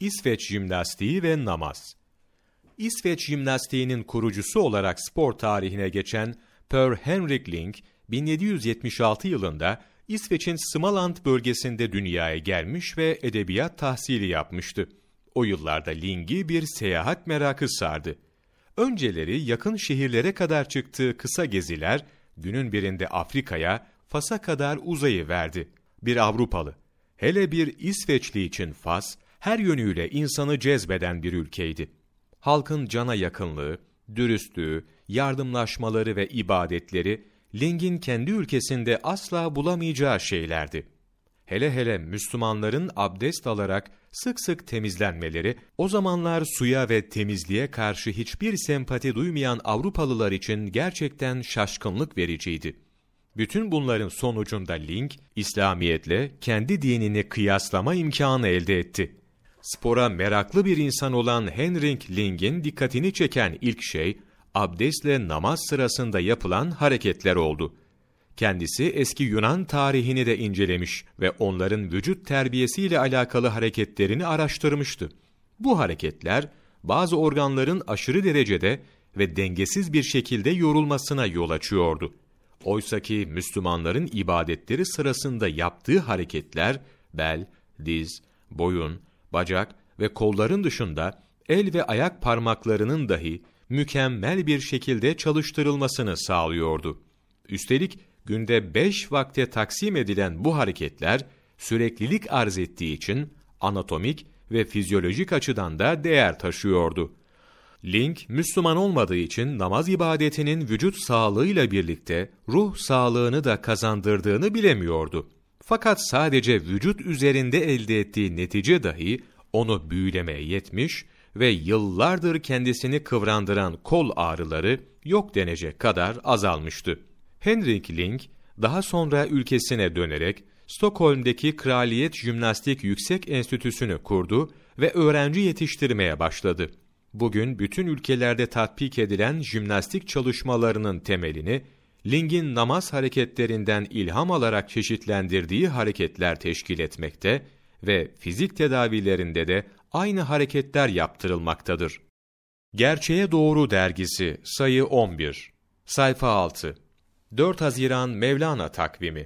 İsveç jimnastiği ve namaz. İsveç jimnastiğinin kurucusu olarak spor tarihine geçen Per Henrik Ling, 1776 yılında İsveç'in Smaland bölgesinde dünyaya gelmiş ve edebiyat tahsili yapmıştı. O yıllarda Ling'i bir seyahat merakı sardı. Önceleri yakın şehirlere kadar çıktığı kısa geziler, günün birinde Afrika'ya, Fas'a kadar uzayıverdi. Bir Avrupalı, hele bir İsveçli için Fas, her yönüyle insanı cezbeden bir ülkeydi. Halkın cana yakınlığı, dürüstlüğü, yardımlaşmaları ve ibadetleri, Ling'in kendi ülkesinde asla bulamayacağı şeylerdi. Hele hele Müslümanların abdest alarak sık sık temizlenmeleri, o zamanlar suya ve temizliğe karşı hiçbir sempati duymayan Avrupalılar için gerçekten şaşkınlık vericiydi. Bütün bunların sonucunda Ling, İslamiyetle kendi dinini kıyaslama imkanı elde etti. Spora meraklı bir insan olan Henrik Ling'in dikkatini çeken ilk şey, abdestle namaz sırasında yapılan hareketler oldu. Kendisi eski Yunan tarihini de incelemiş ve onların vücut terbiyesiyle alakalı hareketlerini araştırmıştı. Bu hareketler, bazı organların aşırı derecede ve dengesiz bir şekilde yorulmasına yol açıyordu. Oysaki Müslümanların ibadetleri sırasında yaptığı hareketler, bel, diz, boyun, bacak ve kolların dışında el ve ayak parmaklarının dahi mükemmel bir şekilde çalıştırılmasını sağlıyordu. Üstelik günde beş vakte taksim edilen bu hareketler süreklilik arz ettiği için anatomik ve fizyolojik açıdan da değer taşıyordu. Link, Müslüman olmadığı için namaz ibadetinin vücut sağlığıyla birlikte ruh sağlığını da kazandırdığını bilemiyordu. Fakat sadece vücut üzerinde elde ettiği netice dahi onu büyülemeye yetmiş ve yıllardır kendisini kıvrandıran kol ağrıları yok denecek kadar azalmıştı. Henrik Ling, daha sonra ülkesine dönerek Stockholm'deki Kraliyet Jimnastik Yüksek Enstitüsü'nü kurdu ve öğrenci yetiştirmeye başladı. Bugün bütün ülkelerde tatbik edilen jimnastik çalışmalarının temelini Ling'in namaz hareketlerinden ilham alarak çeşitlendirdiği hareketler teşkil etmekte ve fizik tedavilerinde de aynı hareketler yaptırılmaktadır. Gerçeğe Doğru Dergisi Sayı 11 Sayfa 6 4 Haziran Mevlana Takvimi